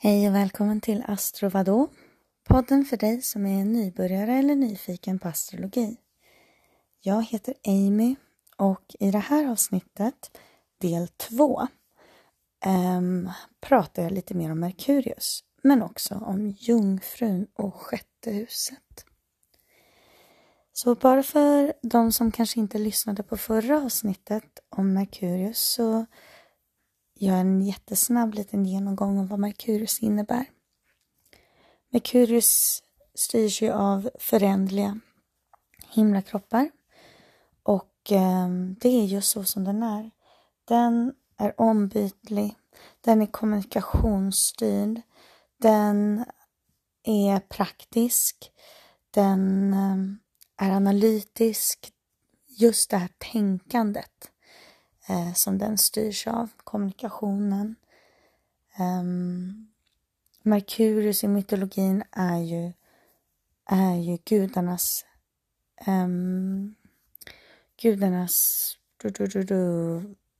Hej och välkommen till Astro Vadå? Podden för dig som är nybörjare eller nyfiken på astrologi. Jag heter Amy och i det här avsnittet, del två, um, pratar jag lite mer om Merkurius, men också om Jungfrun och sjätte huset. Så bara för de som kanske inte lyssnade på förra avsnittet om Merkurius så göra en jättesnabb liten genomgång av vad Merkurius innebär. Merkurius styrs ju av förändliga himlakroppar. Och ehm, det är just så som den är. Den är ombytlig, den är kommunikationsstyrd, den är praktisk, den ehm, är analytisk, just det här tänkandet eh, som den styrs av, kommunikationen. Um, Merkurius i mytologin är ju, är ju gudarnas um, gudarnas du, du, du, du.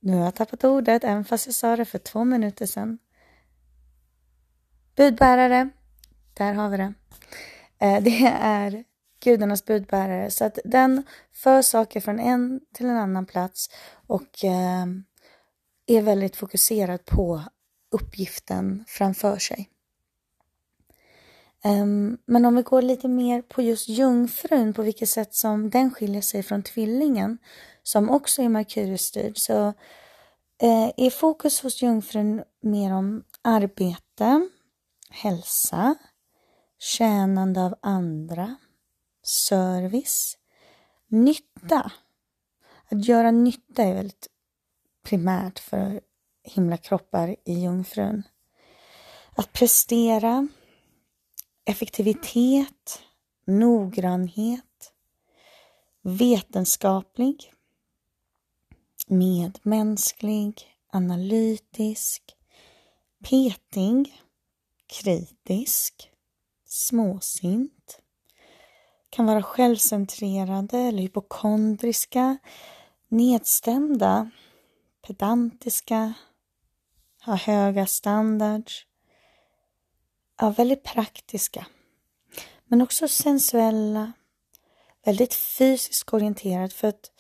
Nu har jag tappat ordet, även fast jag sa det för två minuter sedan. Budbärare, där har vi det. Eh, det är gudarnas budbärare. Så att den för saker från en till en annan plats och eh, är väldigt fokuserad på uppgiften framför sig. Um, men om vi går lite mer på just jungfrun, på vilket sätt som den skiljer sig från tvillingen, som också är Merkuriusstyrd, så uh, är fokus hos jungfrun mer om arbete, hälsa, tjänande av andra, service, nytta. Att göra nytta är väldigt primärt för himlakroppar i jungfrun. Att prestera, effektivitet, noggrannhet, vetenskaplig, medmänsklig, analytisk, petig, kritisk, småsint, kan vara självcentrerade eller hypokondriska, nedstämda, pedantiska, ha höga standards, ja, väldigt praktiska, men också sensuella, väldigt fysiskt orienterad för att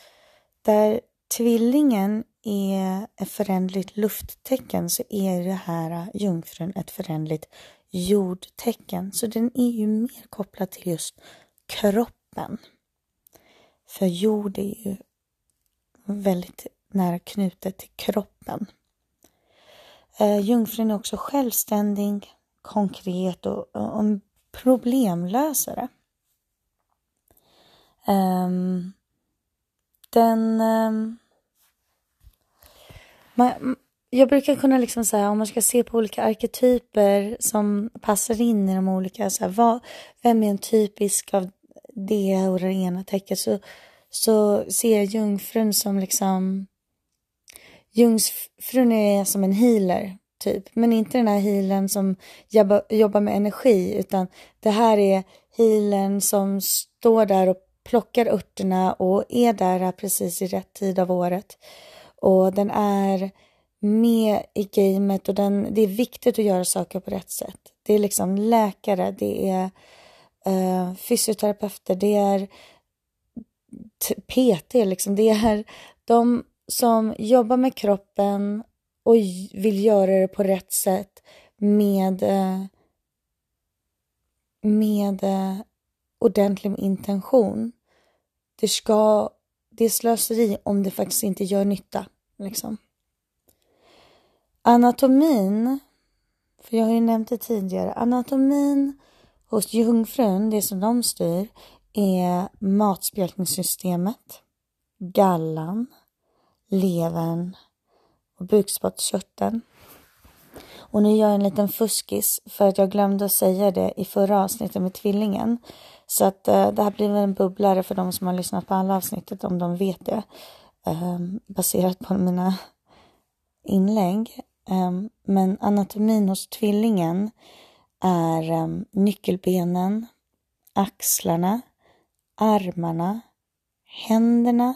där tvillingen är ett förändligt lufttecken så är det här äh, jungfrun ett förändligt jordtecken. Så den är ju mer kopplad till just kroppen. För jord är ju väldigt nära knutet till kroppen. Eh, jungfrun är också självständig, konkret och, och en problemlösare. Um, den... Ehm, um, man, jag brukar kunna liksom säga om man ska se på olika arketyper som passar in i de olika, så här, vad, vem är en typisk av det och det ena tecknet så, så ser jag jungfrun som liksom Jungfrun är som en healer typ, men inte den här healern som jobba, jobbar med energi utan det här är healern som står där och plockar örterna och är där precis i rätt tid av året. Och den är med i gamet och den, det är viktigt att göra saker på rätt sätt. Det är liksom läkare, det är eh, fysioterapeuter, det är PT, liksom. det är de som jobbar med kroppen och vill göra det på rätt sätt med, eh, med eh, ordentlig intention. Det ska, det är slöseri om det faktiskt inte gör nytta. Liksom. Anatomin, för jag har ju nämnt det tidigare, anatomin hos jungfrun, det som de styr, är matspjälkningssystemet, gallan, levern och bukspottkörteln. Och nu gör jag en liten fuskis för att jag glömde att säga det i förra avsnittet med tvillingen. Så att eh, det här blir en bubblare för de som har lyssnat på alla avsnittet om de vet det. Eh, baserat på mina inlägg. Eh, men anatomin hos tvillingen är um, nyckelbenen, axlarna, armarna, händerna,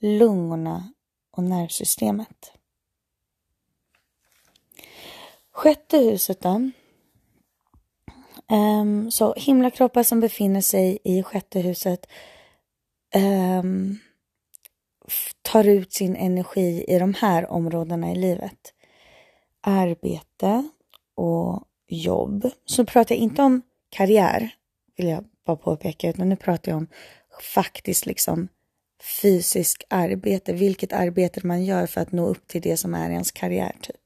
lungorna och nervsystemet. Sjätte huset då. Um, så himlakroppar som befinner sig i sjätte huset um, tar ut sin energi i de här områdena i livet. Arbete och jobb. Så pratar jag inte om karriär, vill jag bara påpeka, utan nu pratar jag om faktiskt liksom fysisk arbete, vilket arbete man gör för att nå upp till det som är ens karriär typ.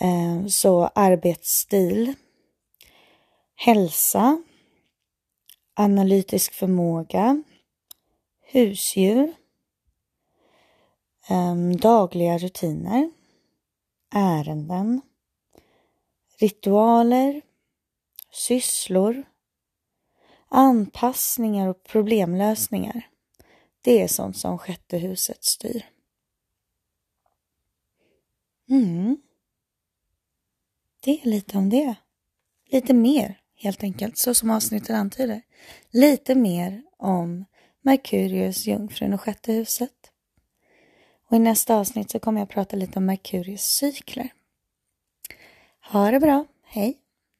Eh, så arbetsstil, hälsa, analytisk förmåga, husdjur, eh, dagliga rutiner, ärenden, ritualer, sysslor, anpassningar och problemlösningar. Det är sånt som sjätte huset styr. Mm. Det är lite om det. Lite mer helt enkelt, så som avsnittet antyder. Lite mer om Merkurius, jungfrun och sjätte huset. Och i nästa avsnitt så kommer jag prata lite om Merkurius cykler. Ha det bra, hej!